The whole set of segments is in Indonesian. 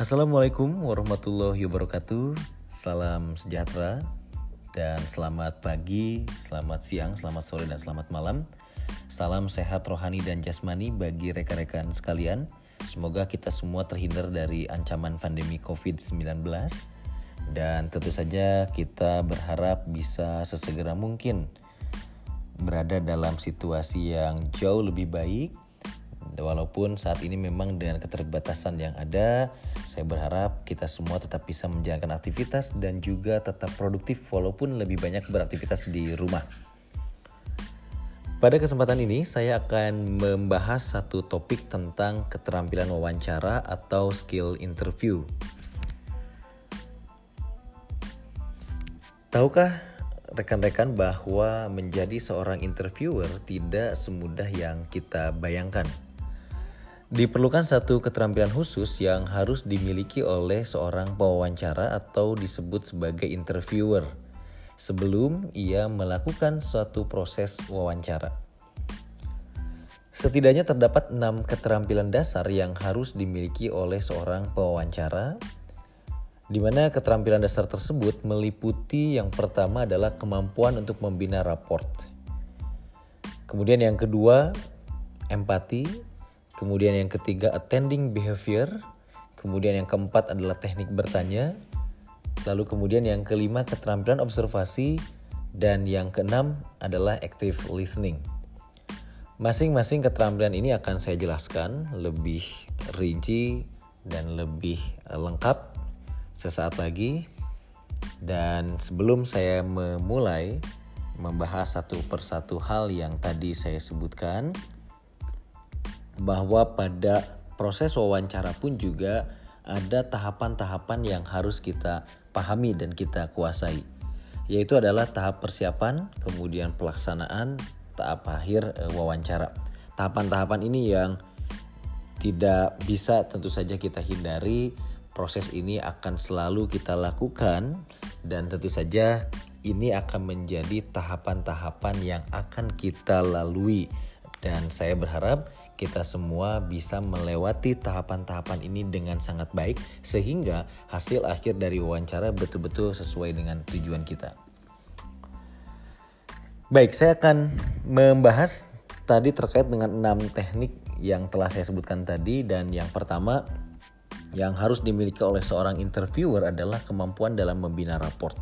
Assalamualaikum warahmatullahi wabarakatuh. Salam sejahtera dan selamat pagi, selamat siang, selamat sore dan selamat malam. Salam sehat rohani dan jasmani bagi rekan-rekan sekalian. Semoga kita semua terhindar dari ancaman pandemi COVID-19 dan tentu saja kita berharap bisa sesegera mungkin berada dalam situasi yang jauh lebih baik walaupun saat ini memang dengan keterbatasan yang ada, saya berharap kita semua tetap bisa menjalankan aktivitas dan juga tetap produktif walaupun lebih banyak beraktivitas di rumah. Pada kesempatan ini saya akan membahas satu topik tentang keterampilan wawancara atau skill interview. Tahukah rekan-rekan bahwa menjadi seorang interviewer tidak semudah yang kita bayangkan? Diperlukan satu keterampilan khusus yang harus dimiliki oleh seorang pewawancara atau disebut sebagai interviewer sebelum ia melakukan suatu proses wawancara. Setidaknya terdapat enam keterampilan dasar yang harus dimiliki oleh seorang pewawancara, di mana keterampilan dasar tersebut meliputi yang pertama adalah kemampuan untuk membina raport. Kemudian yang kedua, empati, Kemudian yang ketiga attending behavior. Kemudian yang keempat adalah teknik bertanya. Lalu kemudian yang kelima keterampilan observasi dan yang keenam adalah active listening. Masing-masing keterampilan ini akan saya jelaskan lebih rinci dan lebih lengkap sesaat lagi. Dan sebelum saya memulai membahas satu persatu hal yang tadi saya sebutkan, bahwa pada proses wawancara pun juga ada tahapan-tahapan yang harus kita pahami dan kita kuasai yaitu adalah tahap persiapan, kemudian pelaksanaan, tahap akhir e, wawancara. Tahapan-tahapan ini yang tidak bisa tentu saja kita hindari. Proses ini akan selalu kita lakukan dan tentu saja ini akan menjadi tahapan-tahapan yang akan kita lalui dan saya berharap kita semua bisa melewati tahapan-tahapan ini dengan sangat baik sehingga hasil akhir dari wawancara betul-betul sesuai dengan tujuan kita. Baik, saya akan membahas tadi terkait dengan enam teknik yang telah saya sebutkan tadi dan yang pertama yang harus dimiliki oleh seorang interviewer adalah kemampuan dalam membina raport.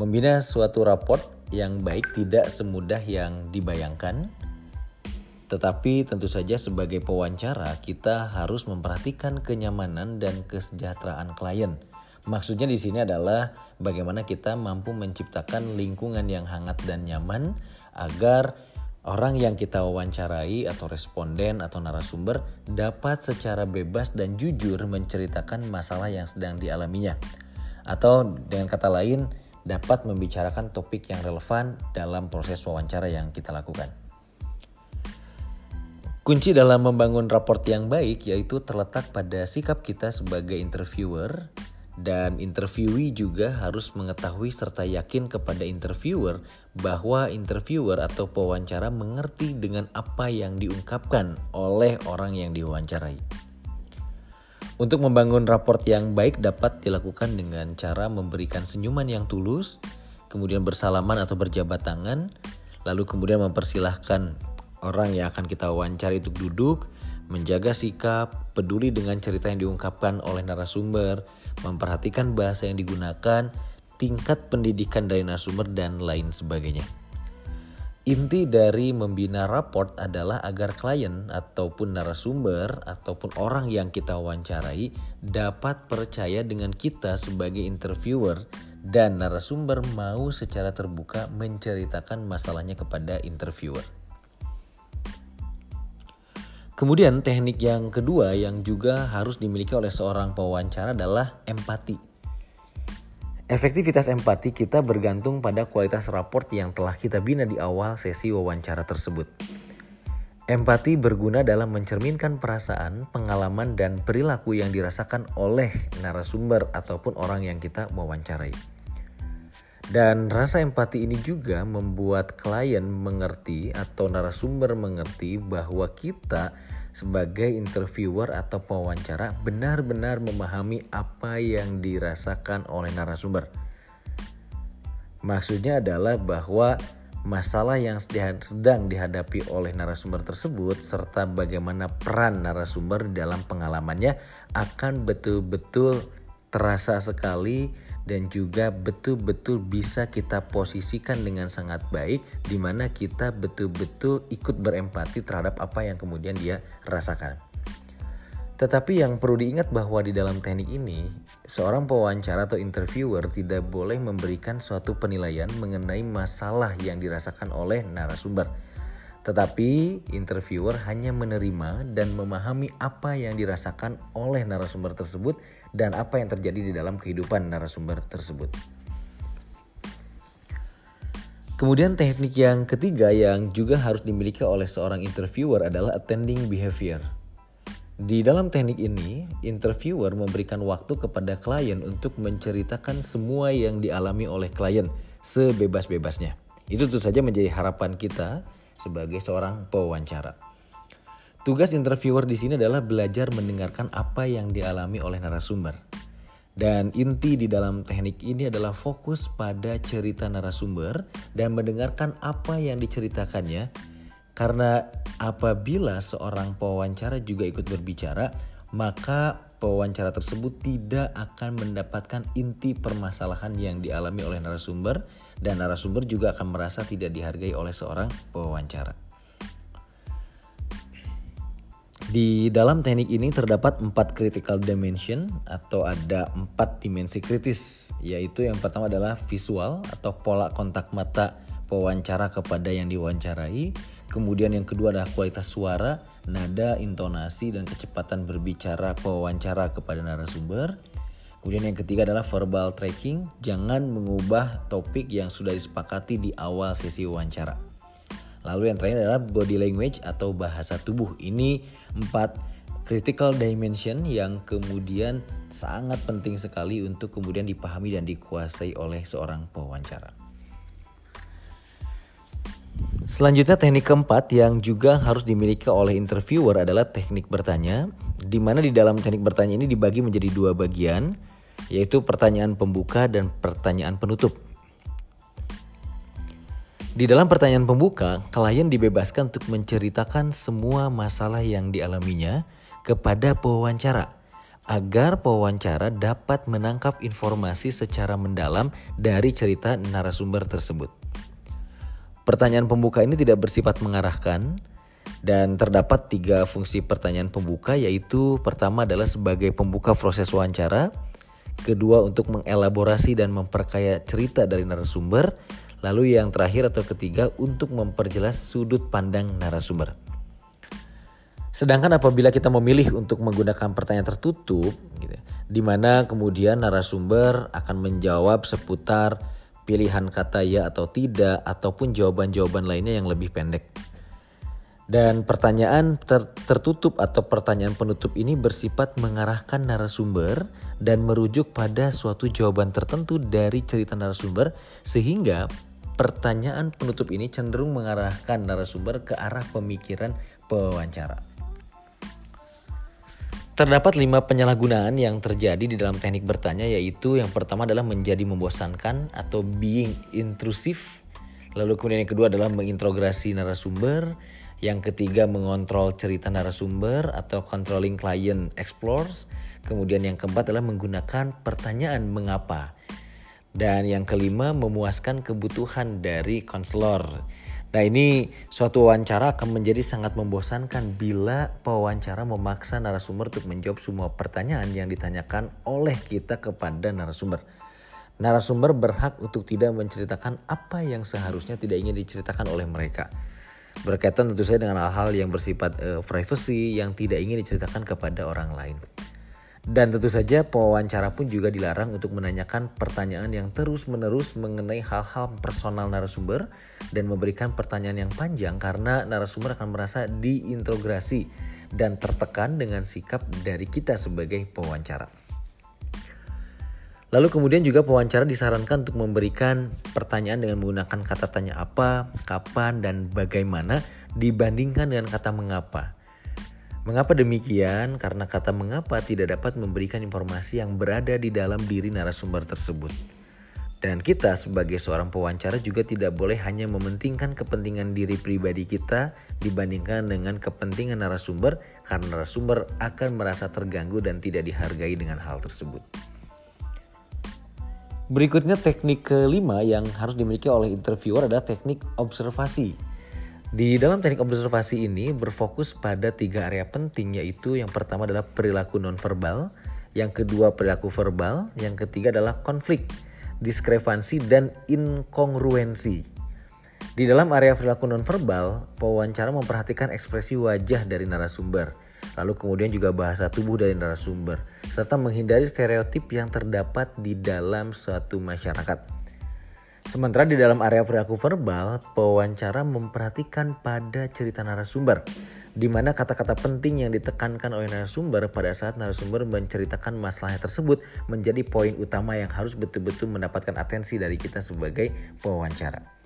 Membina suatu raport yang baik tidak semudah yang dibayangkan tetapi tentu saja sebagai pewawancara kita harus memperhatikan kenyamanan dan kesejahteraan klien. Maksudnya di sini adalah bagaimana kita mampu menciptakan lingkungan yang hangat dan nyaman agar orang yang kita wawancarai atau responden atau narasumber dapat secara bebas dan jujur menceritakan masalah yang sedang dialaminya. Atau dengan kata lain dapat membicarakan topik yang relevan dalam proses wawancara yang kita lakukan. Kunci dalam membangun raport yang baik yaitu terletak pada sikap kita sebagai interviewer dan interviewee juga harus mengetahui serta yakin kepada interviewer bahwa interviewer atau pewawancara mengerti dengan apa yang diungkapkan oleh orang yang diwawancarai. Untuk membangun raport yang baik dapat dilakukan dengan cara memberikan senyuman yang tulus, kemudian bersalaman atau berjabat tangan, lalu kemudian mempersilahkan orang yang akan kita wawancari untuk duduk, menjaga sikap, peduli dengan cerita yang diungkapkan oleh narasumber, memperhatikan bahasa yang digunakan, tingkat pendidikan dari narasumber, dan lain sebagainya. Inti dari membina raport adalah agar klien ataupun narasumber ataupun orang yang kita wawancarai dapat percaya dengan kita sebagai interviewer dan narasumber mau secara terbuka menceritakan masalahnya kepada interviewer. Kemudian teknik yang kedua yang juga harus dimiliki oleh seorang pewawancara adalah empati. Efektivitas empati kita bergantung pada kualitas raport yang telah kita bina di awal sesi wawancara tersebut. Empati berguna dalam mencerminkan perasaan, pengalaman, dan perilaku yang dirasakan oleh narasumber ataupun orang yang kita wawancarai. Dan rasa empati ini juga membuat klien mengerti atau narasumber mengerti bahwa kita sebagai interviewer atau pewawancara benar-benar memahami apa yang dirasakan oleh narasumber. Maksudnya adalah bahwa masalah yang sedang dihadapi oleh narasumber tersebut serta bagaimana peran narasumber dalam pengalamannya akan betul-betul terasa sekali dan juga betul-betul bisa kita posisikan dengan sangat baik di mana kita betul-betul ikut berempati terhadap apa yang kemudian dia rasakan. Tetapi yang perlu diingat bahwa di dalam teknik ini, seorang pewawancara atau interviewer tidak boleh memberikan suatu penilaian mengenai masalah yang dirasakan oleh narasumber. Tetapi interviewer hanya menerima dan memahami apa yang dirasakan oleh narasumber tersebut dan apa yang terjadi di dalam kehidupan narasumber tersebut. Kemudian teknik yang ketiga yang juga harus dimiliki oleh seorang interviewer adalah attending behavior. Di dalam teknik ini, interviewer memberikan waktu kepada klien untuk menceritakan semua yang dialami oleh klien sebebas-bebasnya. Itu tentu saja menjadi harapan kita sebagai seorang pewawancara. Tugas interviewer di sini adalah belajar mendengarkan apa yang dialami oleh narasumber. Dan inti di dalam teknik ini adalah fokus pada cerita narasumber dan mendengarkan apa yang diceritakannya. Karena apabila seorang pewawancara juga ikut berbicara, maka pewawancara tersebut tidak akan mendapatkan inti permasalahan yang dialami oleh narasumber dan narasumber juga akan merasa tidak dihargai oleh seorang pewawancara. Di dalam teknik ini terdapat empat critical dimension atau ada empat dimensi kritis, yaitu yang pertama adalah visual atau pola kontak mata pewawancara kepada yang diwawancarai. Kemudian yang kedua adalah kualitas suara, nada, intonasi, dan kecepatan berbicara pewawancara kepada narasumber. Kemudian yang ketiga adalah verbal tracking, jangan mengubah topik yang sudah disepakati di awal sesi wawancara. Lalu yang terakhir adalah body language atau bahasa tubuh. Ini empat critical dimension yang kemudian sangat penting sekali untuk kemudian dipahami dan dikuasai oleh seorang pewawancara. Selanjutnya teknik keempat yang juga harus dimiliki oleh interviewer adalah teknik bertanya, di mana di dalam teknik bertanya ini dibagi menjadi dua bagian, yaitu pertanyaan pembuka dan pertanyaan penutup. Di dalam pertanyaan pembuka, klien dibebaskan untuk menceritakan semua masalah yang dialaminya kepada pewawancara agar pewawancara dapat menangkap informasi secara mendalam dari cerita narasumber tersebut. Pertanyaan pembuka ini tidak bersifat mengarahkan dan terdapat tiga fungsi pertanyaan pembuka yaitu pertama adalah sebagai pembuka proses wawancara, kedua untuk mengelaborasi dan memperkaya cerita dari narasumber, Lalu yang terakhir atau ketiga untuk memperjelas sudut pandang narasumber. Sedangkan apabila kita memilih untuk menggunakan pertanyaan tertutup, gitu, di mana kemudian narasumber akan menjawab seputar pilihan kata ya atau tidak, ataupun jawaban-jawaban lainnya yang lebih pendek. Dan pertanyaan ter tertutup atau pertanyaan penutup ini bersifat mengarahkan narasumber dan merujuk pada suatu jawaban tertentu dari cerita narasumber sehingga pertanyaan penutup ini cenderung mengarahkan narasumber ke arah pemikiran pewawancara. Terdapat lima penyalahgunaan yang terjadi di dalam teknik bertanya yaitu yang pertama adalah menjadi membosankan atau being intrusif. Lalu kemudian yang kedua adalah mengintegrasi narasumber. Yang ketiga mengontrol cerita narasumber atau controlling client explores. Kemudian yang keempat adalah menggunakan pertanyaan mengapa. Dan yang kelima, memuaskan kebutuhan dari konselor. Nah ini suatu wawancara akan menjadi sangat membosankan bila pewawancara memaksa narasumber untuk menjawab semua pertanyaan yang ditanyakan oleh kita kepada narasumber. Narasumber berhak untuk tidak menceritakan apa yang seharusnya tidak ingin diceritakan oleh mereka. Berkaitan tentu saja dengan hal-hal yang bersifat uh, privacy yang tidak ingin diceritakan kepada orang lain. Dan tentu saja pewawancara pun juga dilarang untuk menanyakan pertanyaan yang terus-menerus mengenai hal-hal personal narasumber dan memberikan pertanyaan yang panjang karena narasumber akan merasa diintegrasi dan tertekan dengan sikap dari kita sebagai pewawancara. Lalu kemudian juga pewawancara disarankan untuk memberikan pertanyaan dengan menggunakan kata tanya apa, kapan, dan bagaimana dibandingkan dengan kata mengapa. Mengapa demikian? Karena kata mengapa tidak dapat memberikan informasi yang berada di dalam diri narasumber tersebut. Dan kita sebagai seorang pewawancara juga tidak boleh hanya mementingkan kepentingan diri pribadi kita dibandingkan dengan kepentingan narasumber karena narasumber akan merasa terganggu dan tidak dihargai dengan hal tersebut. Berikutnya teknik kelima yang harus dimiliki oleh interviewer adalah teknik observasi. Di dalam teknik observasi ini berfokus pada tiga area penting yaitu yang pertama adalah perilaku nonverbal, yang kedua perilaku verbal, yang ketiga adalah konflik, diskrepansi dan inkongruensi. Di dalam area perilaku nonverbal, pewawancara memperhatikan ekspresi wajah dari narasumber lalu kemudian juga bahasa tubuh dari narasumber, serta menghindari stereotip yang terdapat di dalam suatu masyarakat. Sementara di dalam area perilaku verbal, pewawancara memperhatikan pada cerita narasumber, di mana kata-kata penting yang ditekankan oleh narasumber pada saat narasumber menceritakan masalahnya tersebut menjadi poin utama yang harus betul-betul mendapatkan atensi dari kita sebagai pewawancara.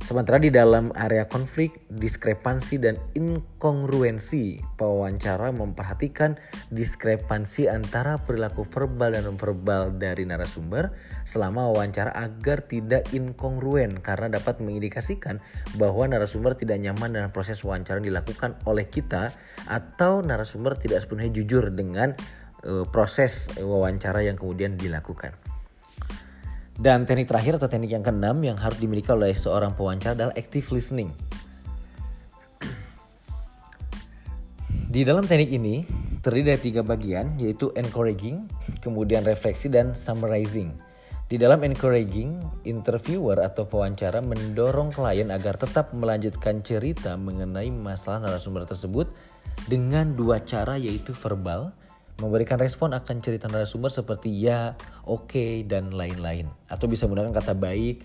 Sementara di dalam area konflik, diskrepansi dan inkongruensi, pewawancara memperhatikan diskrepansi antara perilaku verbal dan non-verbal dari narasumber selama wawancara agar tidak inkongruen karena dapat mengindikasikan bahwa narasumber tidak nyaman dengan proses wawancara yang dilakukan oleh kita atau narasumber tidak sepenuhnya jujur dengan uh, proses wawancara yang kemudian dilakukan. Dan teknik terakhir atau teknik yang keenam yang harus dimiliki oleh seorang pewawancara adalah active listening. Di dalam teknik ini terdiri dari tiga bagian yaitu encouraging, kemudian refleksi dan summarizing. Di dalam encouraging, interviewer atau pewawancara mendorong klien agar tetap melanjutkan cerita mengenai masalah narasumber tersebut dengan dua cara yaitu verbal memberikan respon akan cerita narasumber seperti ya, oke, okay, dan lain-lain. Atau bisa menggunakan kata baik.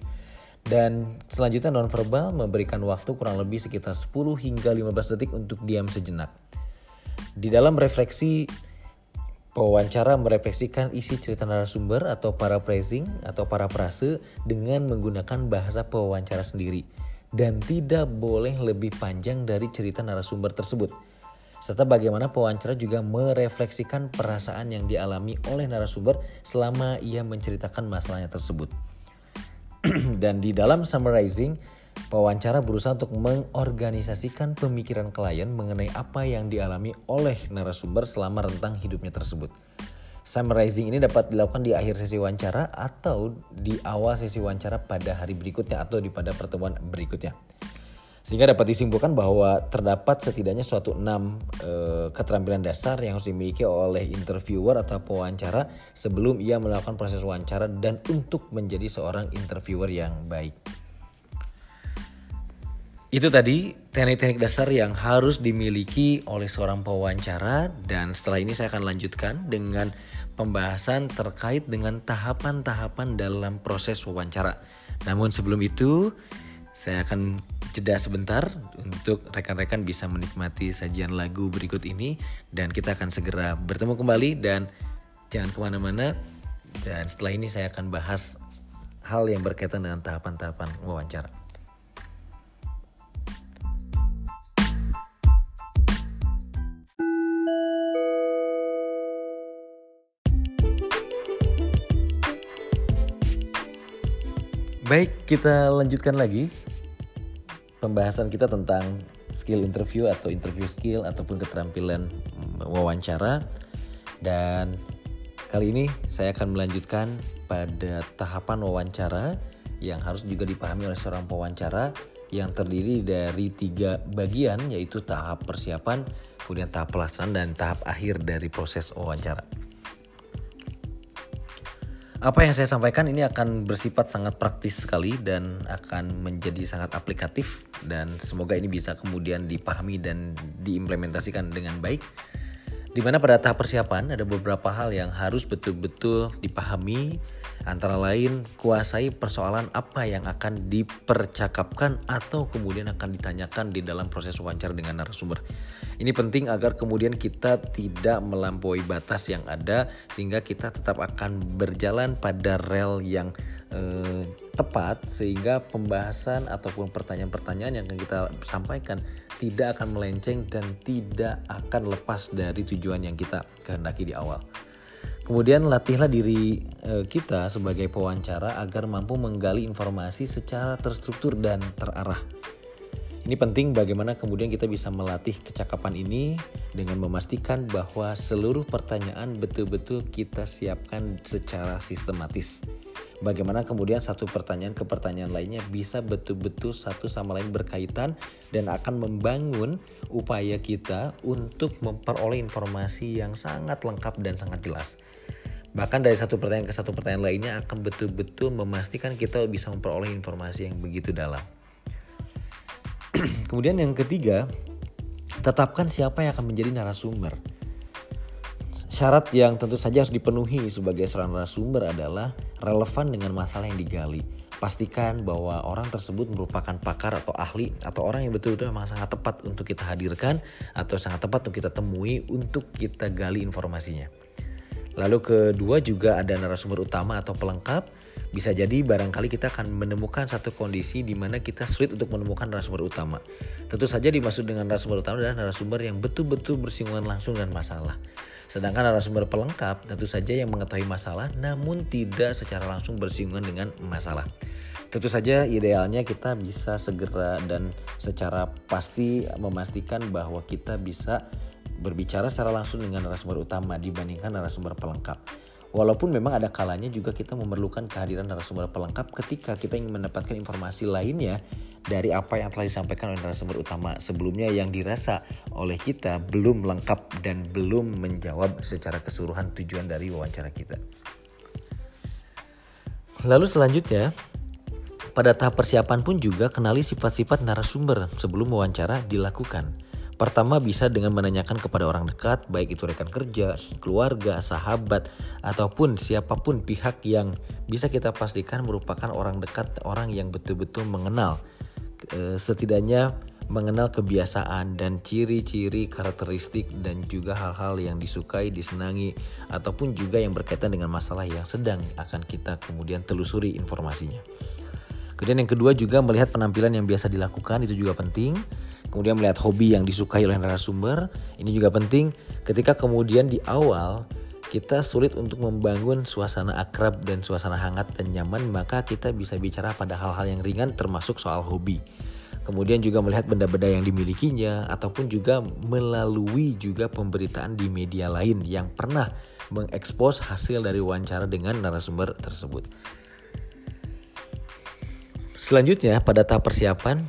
Dan selanjutnya nonverbal memberikan waktu kurang lebih sekitar 10 hingga 15 detik untuk diam sejenak. Di dalam refleksi pewawancara merefleksikan isi cerita narasumber atau paraphrasing atau paraphrase dengan menggunakan bahasa pewawancara sendiri dan tidak boleh lebih panjang dari cerita narasumber tersebut serta bagaimana pewawancara juga merefleksikan perasaan yang dialami oleh narasumber selama ia menceritakan masalahnya tersebut. Dan di dalam summarizing, pewawancara berusaha untuk mengorganisasikan pemikiran klien mengenai apa yang dialami oleh narasumber selama rentang hidupnya tersebut. Summarizing ini dapat dilakukan di akhir sesi wawancara atau di awal sesi wawancara pada hari berikutnya atau di pada pertemuan berikutnya. Sehingga dapat disimpulkan bahwa terdapat setidaknya suatu enam e, keterampilan dasar yang harus dimiliki oleh interviewer atau pewawancara sebelum ia melakukan proses wawancara dan untuk menjadi seorang interviewer yang baik. Itu tadi teknik-teknik dasar yang harus dimiliki oleh seorang pewawancara dan setelah ini saya akan lanjutkan dengan pembahasan terkait dengan tahapan-tahapan dalam proses wawancara. Namun sebelum itu, saya akan jeda sebentar untuk rekan-rekan bisa menikmati sajian lagu berikut ini. Dan kita akan segera bertemu kembali dan jangan ke mana-mana. Dan setelah ini saya akan bahas hal yang berkaitan dengan tahapan-tahapan wawancara. Baik, kita lanjutkan lagi pembahasan kita tentang skill interview atau interview skill ataupun keterampilan wawancara. Dan kali ini saya akan melanjutkan pada tahapan wawancara yang harus juga dipahami oleh seorang pewawancara yang terdiri dari tiga bagian yaitu tahap persiapan, kemudian tahap pelaksanaan dan tahap akhir dari proses wawancara apa yang saya sampaikan ini akan bersifat sangat praktis sekali dan akan menjadi sangat aplikatif dan semoga ini bisa kemudian dipahami dan diimplementasikan dengan baik. Di mana pada tahap persiapan ada beberapa hal yang harus betul-betul dipahami. Antara lain kuasai persoalan apa yang akan dipercakapkan atau kemudian akan ditanyakan di dalam proses wawancara dengan narasumber. Ini penting agar kemudian kita tidak melampaui batas yang ada Sehingga kita tetap akan berjalan pada rel yang eh, tepat Sehingga pembahasan ataupun pertanyaan-pertanyaan yang akan kita sampaikan tidak akan melenceng dan tidak akan lepas dari tujuan yang kita kehendaki di awal. Kemudian latihlah diri e, kita sebagai pewawancara agar mampu menggali informasi secara terstruktur dan terarah. Ini penting bagaimana kemudian kita bisa melatih kecakapan ini dengan memastikan bahwa seluruh pertanyaan betul-betul kita siapkan secara sistematis bagaimana kemudian satu pertanyaan ke pertanyaan lainnya bisa betul-betul satu sama lain berkaitan dan akan membangun upaya kita untuk memperoleh informasi yang sangat lengkap dan sangat jelas. Bahkan dari satu pertanyaan ke satu pertanyaan lainnya akan betul-betul memastikan kita bisa memperoleh informasi yang begitu dalam. Kemudian yang ketiga, tetapkan siapa yang akan menjadi narasumber. Syarat yang tentu saja harus dipenuhi sebagai seorang narasumber adalah relevan dengan masalah yang digali. Pastikan bahwa orang tersebut merupakan pakar atau ahli atau orang yang betul-betul memang sangat tepat untuk kita hadirkan atau sangat tepat untuk kita temui untuk kita gali informasinya. Lalu kedua juga ada narasumber utama atau pelengkap. Bisa jadi barangkali kita akan menemukan satu kondisi di mana kita sulit untuk menemukan narasumber utama. Tentu saja dimaksud dengan narasumber utama adalah narasumber yang betul-betul bersinggungan langsung dengan masalah. Sedangkan narasumber pelengkap tentu saja yang mengetahui masalah namun tidak secara langsung bersinggungan dengan masalah. Tentu saja idealnya kita bisa segera dan secara pasti memastikan bahwa kita bisa berbicara secara langsung dengan narasumber utama dibandingkan narasumber pelengkap. Walaupun memang ada kalanya juga kita memerlukan kehadiran narasumber pelengkap ketika kita ingin mendapatkan informasi lainnya dari apa yang telah disampaikan oleh narasumber utama sebelumnya yang dirasa oleh kita belum lengkap dan belum menjawab secara keseluruhan tujuan dari wawancara kita. Lalu selanjutnya, pada tahap persiapan pun juga kenali sifat-sifat narasumber sebelum wawancara dilakukan. Pertama bisa dengan menanyakan kepada orang dekat, baik itu rekan kerja, keluarga, sahabat, ataupun siapa pun pihak yang bisa kita pastikan merupakan orang dekat, orang yang betul-betul mengenal. E, setidaknya mengenal kebiasaan dan ciri-ciri karakteristik dan juga hal-hal yang disukai, disenangi, ataupun juga yang berkaitan dengan masalah yang sedang akan kita kemudian telusuri informasinya. Kemudian yang kedua juga melihat penampilan yang biasa dilakukan itu juga penting kemudian melihat hobi yang disukai oleh narasumber ini juga penting ketika kemudian di awal kita sulit untuk membangun suasana akrab dan suasana hangat dan nyaman maka kita bisa bicara pada hal-hal yang ringan termasuk soal hobi kemudian juga melihat benda-benda yang dimilikinya ataupun juga melalui juga pemberitaan di media lain yang pernah mengekspos hasil dari wawancara dengan narasumber tersebut. Selanjutnya pada tahap persiapan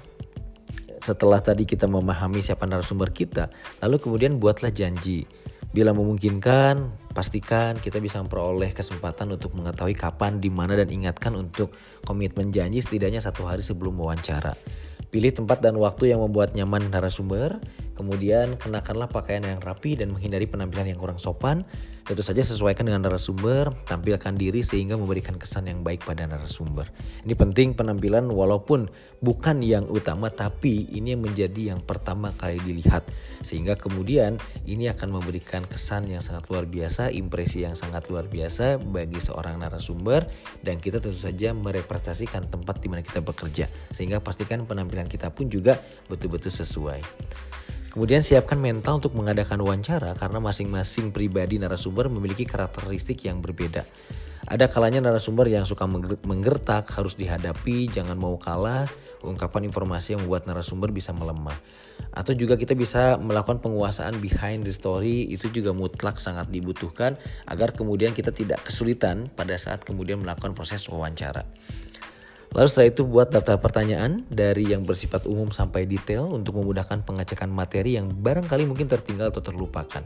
setelah tadi kita memahami siapa narasumber kita, lalu kemudian buatlah janji. Bila memungkinkan, pastikan kita bisa memperoleh kesempatan untuk mengetahui kapan, di mana, dan ingatkan untuk komitmen janji setidaknya satu hari sebelum wawancara. Pilih tempat dan waktu yang membuat nyaman narasumber, kemudian kenakanlah pakaian yang rapi dan menghindari penampilan yang kurang sopan. Tentu saja sesuaikan dengan narasumber, tampilkan diri sehingga memberikan kesan yang baik pada narasumber. Ini penting penampilan walaupun bukan yang utama tapi ini yang menjadi yang pertama kali dilihat. Sehingga kemudian ini akan memberikan kesan yang sangat luar biasa, impresi yang sangat luar biasa bagi seorang narasumber dan kita tentu saja merepresentasikan tempat di mana kita bekerja. Sehingga pastikan penampilan kita pun juga betul-betul sesuai. Kemudian siapkan mental untuk mengadakan wawancara karena masing-masing pribadi narasumber memiliki karakteristik yang berbeda. Ada kalanya narasumber yang suka menggertak harus dihadapi, jangan mau kalah, ungkapan informasi yang membuat narasumber bisa melemah. Atau juga kita bisa melakukan penguasaan behind the story itu juga mutlak sangat dibutuhkan agar kemudian kita tidak kesulitan pada saat kemudian melakukan proses wawancara. Lalu setelah itu buat daftar pertanyaan dari yang bersifat umum sampai detail untuk memudahkan pengecekan materi yang barangkali mungkin tertinggal atau terlupakan.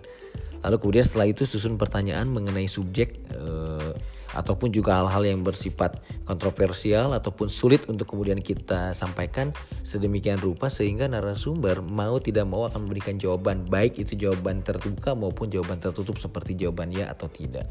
Lalu kemudian setelah itu susun pertanyaan mengenai subjek eh, ataupun juga hal-hal yang bersifat kontroversial ataupun sulit untuk kemudian kita sampaikan sedemikian rupa sehingga narasumber mau tidak mau akan memberikan jawaban baik itu jawaban terbuka maupun jawaban tertutup seperti jawaban ya atau tidak.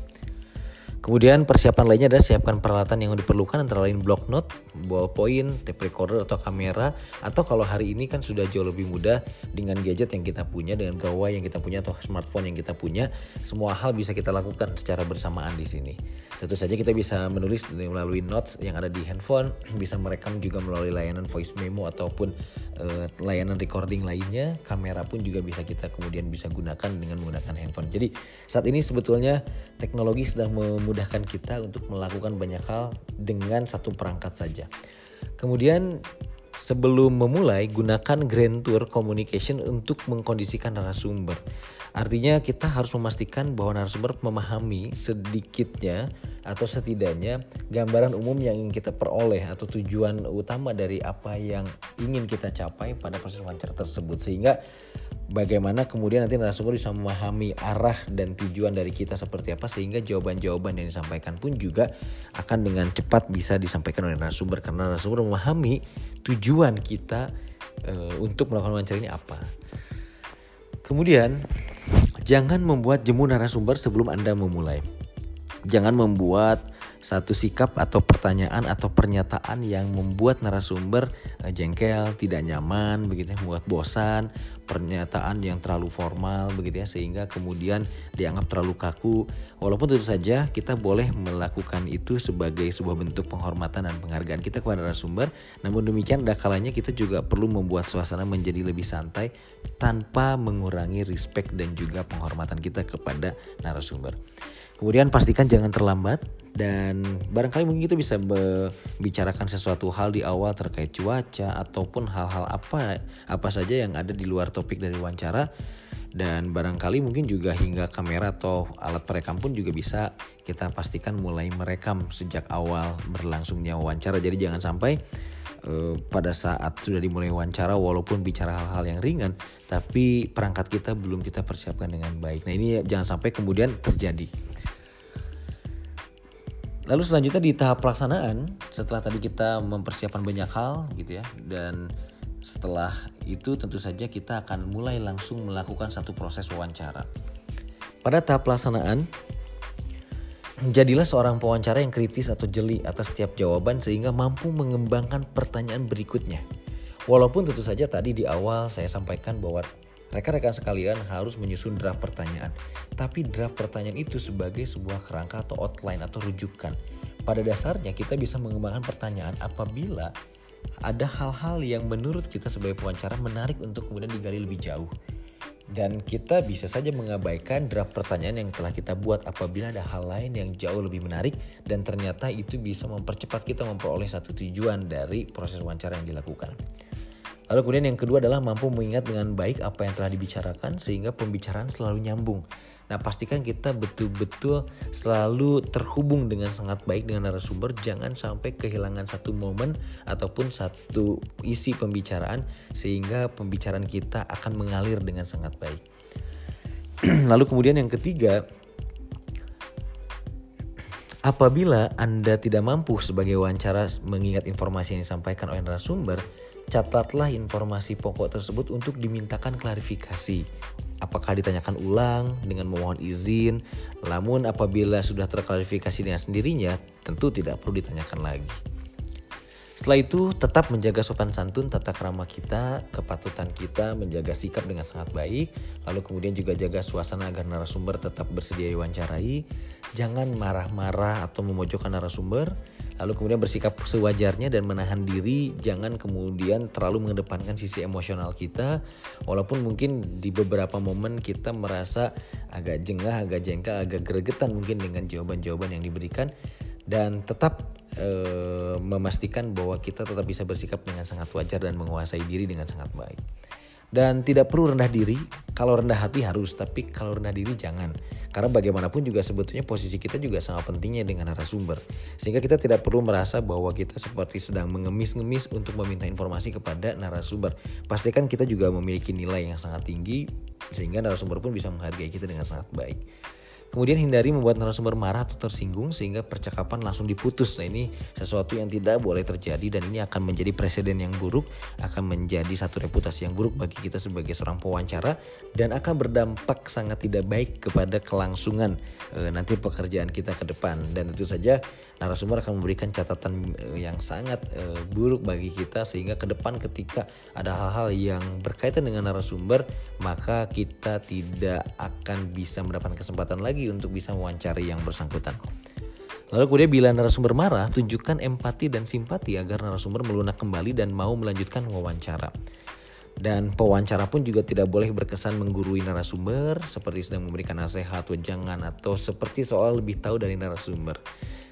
Kemudian persiapan lainnya adalah siapkan peralatan yang diperlukan antara lain block note, ballpoint, tape recorder atau kamera atau kalau hari ini kan sudah jauh lebih mudah dengan gadget yang kita punya dengan gawai yang kita punya atau smartphone yang kita punya semua hal bisa kita lakukan secara bersamaan di sini. Tentu saja kita bisa menulis melalui notes yang ada di handphone, bisa merekam juga melalui layanan voice memo ataupun uh, layanan recording lainnya, kamera pun juga bisa kita kemudian bisa gunakan dengan menggunakan handphone. Jadi saat ini sebetulnya teknologi sudah mem memudahkan kita untuk melakukan banyak hal dengan satu perangkat saja. Kemudian sebelum memulai gunakan Grand Tour Communication untuk mengkondisikan narasumber. Artinya kita harus memastikan bahwa narasumber memahami sedikitnya atau setidaknya gambaran umum yang ingin kita peroleh atau tujuan utama dari apa yang ingin kita capai pada proses wawancara tersebut sehingga bagaimana kemudian nanti narasumber bisa memahami arah dan tujuan dari kita seperti apa sehingga jawaban-jawaban yang disampaikan pun juga akan dengan cepat bisa disampaikan oleh narasumber karena narasumber memahami tujuan kita e, untuk melakukan wawancara ini apa. Kemudian jangan membuat jemu narasumber sebelum Anda memulai. Jangan membuat satu sikap atau pertanyaan atau pernyataan yang membuat narasumber uh, jengkel, tidak nyaman, begitu ya, membuat bosan, pernyataan yang terlalu formal begitu ya sehingga kemudian dianggap terlalu kaku. Walaupun tentu saja kita boleh melakukan itu sebagai sebuah bentuk penghormatan dan penghargaan kita kepada narasumber, namun demikian ada kalanya kita juga perlu membuat suasana menjadi lebih santai tanpa mengurangi respect dan juga penghormatan kita kepada narasumber. Kemudian pastikan jangan terlambat dan barangkali mungkin kita bisa membicarakan sesuatu hal di awal terkait cuaca ataupun hal-hal apa apa saja yang ada di luar topik dari wawancara. Dan barangkali mungkin juga hingga kamera atau alat perekam pun juga bisa kita pastikan mulai merekam sejak awal berlangsungnya wawancara. Jadi jangan sampai uh, pada saat sudah dimulai wawancara walaupun bicara hal-hal yang ringan tapi perangkat kita belum kita persiapkan dengan baik nah ini jangan sampai kemudian terjadi Lalu selanjutnya di tahap pelaksanaan, setelah tadi kita mempersiapkan banyak hal gitu ya, dan setelah itu tentu saja kita akan mulai langsung melakukan satu proses wawancara. Pada tahap pelaksanaan, jadilah seorang pewawancara yang kritis atau jeli atas setiap jawaban sehingga mampu mengembangkan pertanyaan berikutnya. Walaupun tentu saja tadi di awal saya sampaikan bahwa Rekan-rekan sekalian harus menyusun draft pertanyaan. Tapi draft pertanyaan itu sebagai sebuah kerangka atau outline atau rujukan. Pada dasarnya kita bisa mengembangkan pertanyaan apabila ada hal-hal yang menurut kita sebagai pewawancara menarik untuk kemudian digali lebih jauh. Dan kita bisa saja mengabaikan draft pertanyaan yang telah kita buat apabila ada hal lain yang jauh lebih menarik dan ternyata itu bisa mempercepat kita memperoleh satu tujuan dari proses wawancara yang dilakukan. Lalu kemudian yang kedua adalah mampu mengingat dengan baik apa yang telah dibicarakan sehingga pembicaraan selalu nyambung. Nah pastikan kita betul-betul selalu terhubung dengan sangat baik dengan narasumber. Jangan sampai kehilangan satu momen ataupun satu isi pembicaraan sehingga pembicaraan kita akan mengalir dengan sangat baik. Lalu kemudian yang ketiga, apabila Anda tidak mampu sebagai wawancara mengingat informasi yang disampaikan oleh narasumber, catatlah informasi pokok tersebut untuk dimintakan klarifikasi. Apakah ditanyakan ulang dengan memohon izin? Namun apabila sudah terklarifikasi dengan sendirinya, tentu tidak perlu ditanyakan lagi. Setelah itu tetap menjaga sopan santun, tata krama kita, kepatutan kita, menjaga sikap dengan sangat baik. Lalu kemudian juga jaga suasana agar narasumber tetap bersedia diwawancarai. Jangan marah-marah atau memojokkan narasumber lalu kemudian bersikap sewajarnya dan menahan diri jangan kemudian terlalu mengedepankan sisi emosional kita. Walaupun mungkin di beberapa momen kita merasa agak jengah agak jengkel agak gregetan mungkin dengan jawaban-jawaban yang diberikan. Dan tetap e, memastikan bahwa kita tetap bisa bersikap dengan sangat wajar dan menguasai diri dengan sangat baik dan tidak perlu rendah diri. Kalau rendah hati harus, tapi kalau rendah diri jangan. Karena bagaimanapun juga sebetulnya posisi kita juga sangat pentingnya dengan narasumber. Sehingga kita tidak perlu merasa bahwa kita seperti sedang mengemis-ngemis untuk meminta informasi kepada narasumber. Pastikan kita juga memiliki nilai yang sangat tinggi sehingga narasumber pun bisa menghargai kita dengan sangat baik. Kemudian hindari membuat narasumber marah atau tersinggung sehingga percakapan langsung diputus. Nah ini sesuatu yang tidak boleh terjadi dan ini akan menjadi presiden yang buruk, akan menjadi satu reputasi yang buruk bagi kita sebagai seorang pewawancara dan akan berdampak sangat tidak baik kepada kelangsungan e, nanti pekerjaan kita ke depan. Dan tentu saja narasumber akan memberikan catatan e, yang sangat e, buruk bagi kita sehingga ke depan ketika ada hal-hal yang berkaitan dengan narasumber maka kita tidak akan bisa mendapatkan kesempatan lagi untuk bisa mewawancari yang bersangkutan. Lalu kemudian bila narasumber marah, tunjukkan empati dan simpati agar narasumber melunak kembali dan mau melanjutkan wawancara. Dan pewawancara pun juga tidak boleh berkesan menggurui narasumber seperti sedang memberikan nasihat, jangan atau seperti soal lebih tahu dari narasumber.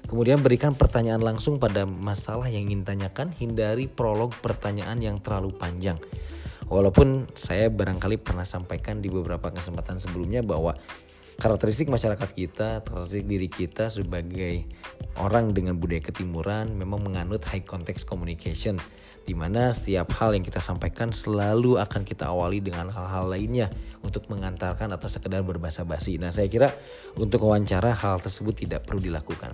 Kemudian berikan pertanyaan langsung pada masalah yang ingin tanyakan, hindari prolog pertanyaan yang terlalu panjang. Walaupun saya barangkali pernah sampaikan di beberapa kesempatan sebelumnya bahwa karakteristik masyarakat kita, karakteristik diri kita sebagai orang dengan budaya ketimuran memang menganut high context communication di mana setiap hal yang kita sampaikan selalu akan kita awali dengan hal-hal lainnya untuk mengantarkan atau sekedar berbahasa basi. Nah, saya kira untuk wawancara hal tersebut tidak perlu dilakukan.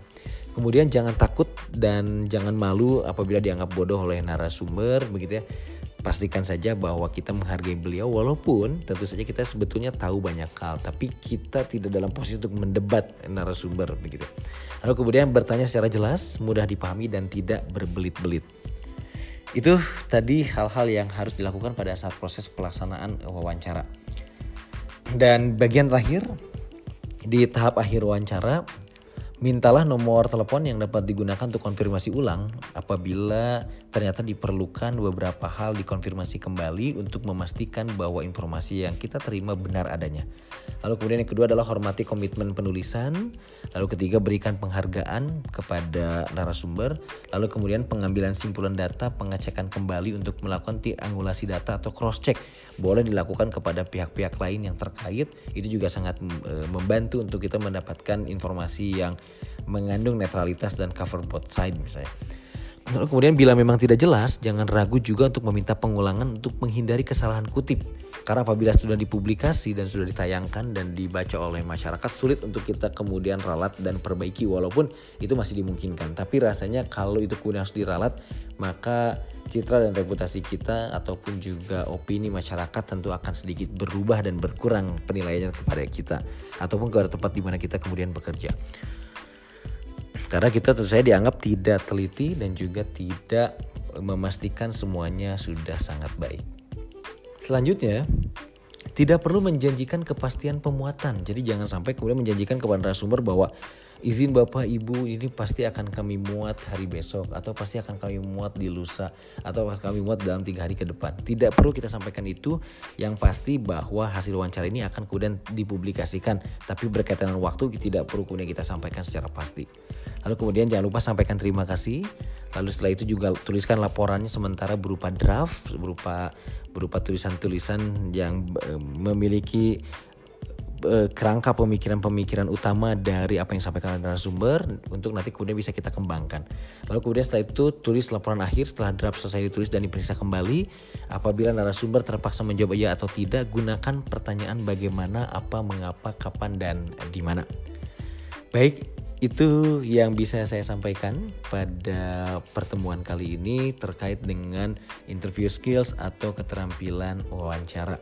Kemudian jangan takut dan jangan malu apabila dianggap bodoh oleh narasumber begitu ya pastikan saja bahwa kita menghargai beliau walaupun tentu saja kita sebetulnya tahu banyak hal tapi kita tidak dalam posisi untuk mendebat narasumber begitu. Lalu kemudian bertanya secara jelas, mudah dipahami dan tidak berbelit-belit. Itu tadi hal-hal yang harus dilakukan pada saat proses pelaksanaan wawancara. Dan bagian terakhir di tahap akhir wawancara mintalah nomor telepon yang dapat digunakan untuk konfirmasi ulang apabila ternyata diperlukan beberapa hal dikonfirmasi kembali untuk memastikan bahwa informasi yang kita terima benar adanya. Lalu kemudian yang kedua adalah hormati komitmen penulisan. Lalu ketiga berikan penghargaan kepada narasumber. Lalu kemudian pengambilan simpulan data, pengecekan kembali untuk melakukan triangulasi data atau cross check boleh dilakukan kepada pihak-pihak lain yang terkait. Itu juga sangat e, membantu untuk kita mendapatkan informasi yang mengandung netralitas dan cover both side misalnya. Lalu kemudian bila memang tidak jelas, jangan ragu juga untuk meminta pengulangan untuk menghindari kesalahan kutip. Karena apabila sudah dipublikasi dan sudah ditayangkan dan dibaca oleh masyarakat, sulit untuk kita kemudian ralat dan perbaiki walaupun itu masih dimungkinkan. Tapi rasanya kalau itu kemudian harus diralat, maka citra dan reputasi kita ataupun juga opini masyarakat tentu akan sedikit berubah dan berkurang penilaiannya kepada kita ataupun kepada tempat di mana kita kemudian bekerja. Karena kita tentu saja dianggap tidak teliti dan juga tidak memastikan semuanya sudah sangat baik. Selanjutnya, tidak perlu menjanjikan kepastian pemuatan. Jadi jangan sampai kemudian menjanjikan kepada narasumber bahwa izin Bapak Ibu ini pasti akan kami muat hari besok atau pasti akan kami muat di lusa atau akan kami muat dalam tiga hari ke depan. Tidak perlu kita sampaikan itu. Yang pasti bahwa hasil wawancara ini akan kemudian dipublikasikan. Tapi berkaitan dengan waktu tidak perlu kemudian kita sampaikan secara pasti. Lalu kemudian jangan lupa sampaikan terima kasih. Lalu setelah itu juga tuliskan laporannya sementara berupa draft, berupa berupa tulisan-tulisan yang eh, memiliki uh, kerangka pemikiran-pemikiran utama dari apa yang disampaikan oleh narasumber untuk nanti kemudian bisa kita kembangkan. Lalu kemudian setelah itu tulis laporan akhir setelah draft selesai ditulis dan diperiksa kembali. Apabila narasumber terpaksa menjawab iya atau tidak, gunakan pertanyaan bagaimana, apa, mengapa, kapan, dan di mana. Baik, itu yang bisa saya sampaikan pada pertemuan kali ini terkait dengan interview skills atau keterampilan wawancara.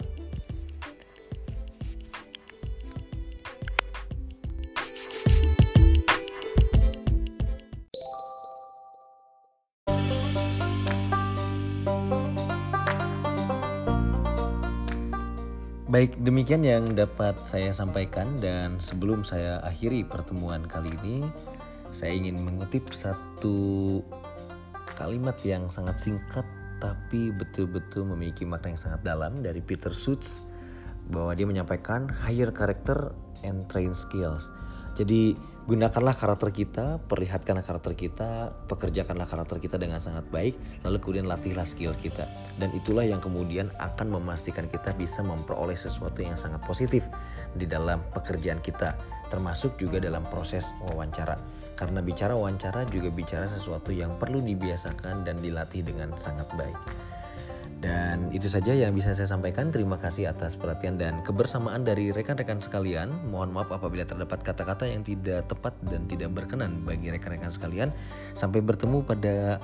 Baik, demikian yang dapat saya sampaikan dan sebelum saya akhiri pertemuan kali ini, saya ingin mengutip satu kalimat yang sangat singkat tapi betul-betul memiliki makna yang sangat dalam dari Peter Suits bahwa dia menyampaikan higher character and train skills. Jadi gunakanlah karakter kita, perlihatkanlah karakter kita, pekerjakanlah karakter kita dengan sangat baik, lalu kemudian latihlah skill kita. Dan itulah yang kemudian akan memastikan kita bisa memperoleh sesuatu yang sangat positif di dalam pekerjaan kita, termasuk juga dalam proses wawancara. Karena bicara wawancara juga bicara sesuatu yang perlu dibiasakan dan dilatih dengan sangat baik. Dan itu saja yang bisa saya sampaikan. Terima kasih atas perhatian dan kebersamaan dari rekan-rekan sekalian. Mohon maaf apabila terdapat kata-kata yang tidak tepat dan tidak berkenan bagi rekan-rekan sekalian. Sampai bertemu pada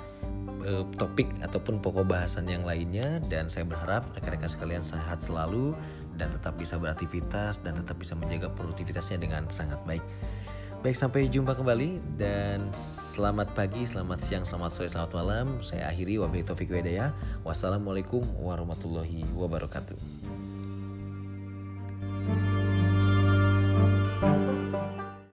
uh, topik ataupun pokok bahasan yang lainnya dan saya berharap rekan-rekan sekalian sehat selalu dan tetap bisa beraktivitas dan tetap bisa menjaga produktivitasnya dengan sangat baik. Baik, sampai jumpa kembali dan selamat pagi, selamat siang, selamat sore, selamat malam. Saya akhiri wabillahi taufik Wassalamualaikum warahmatullahi wabarakatuh.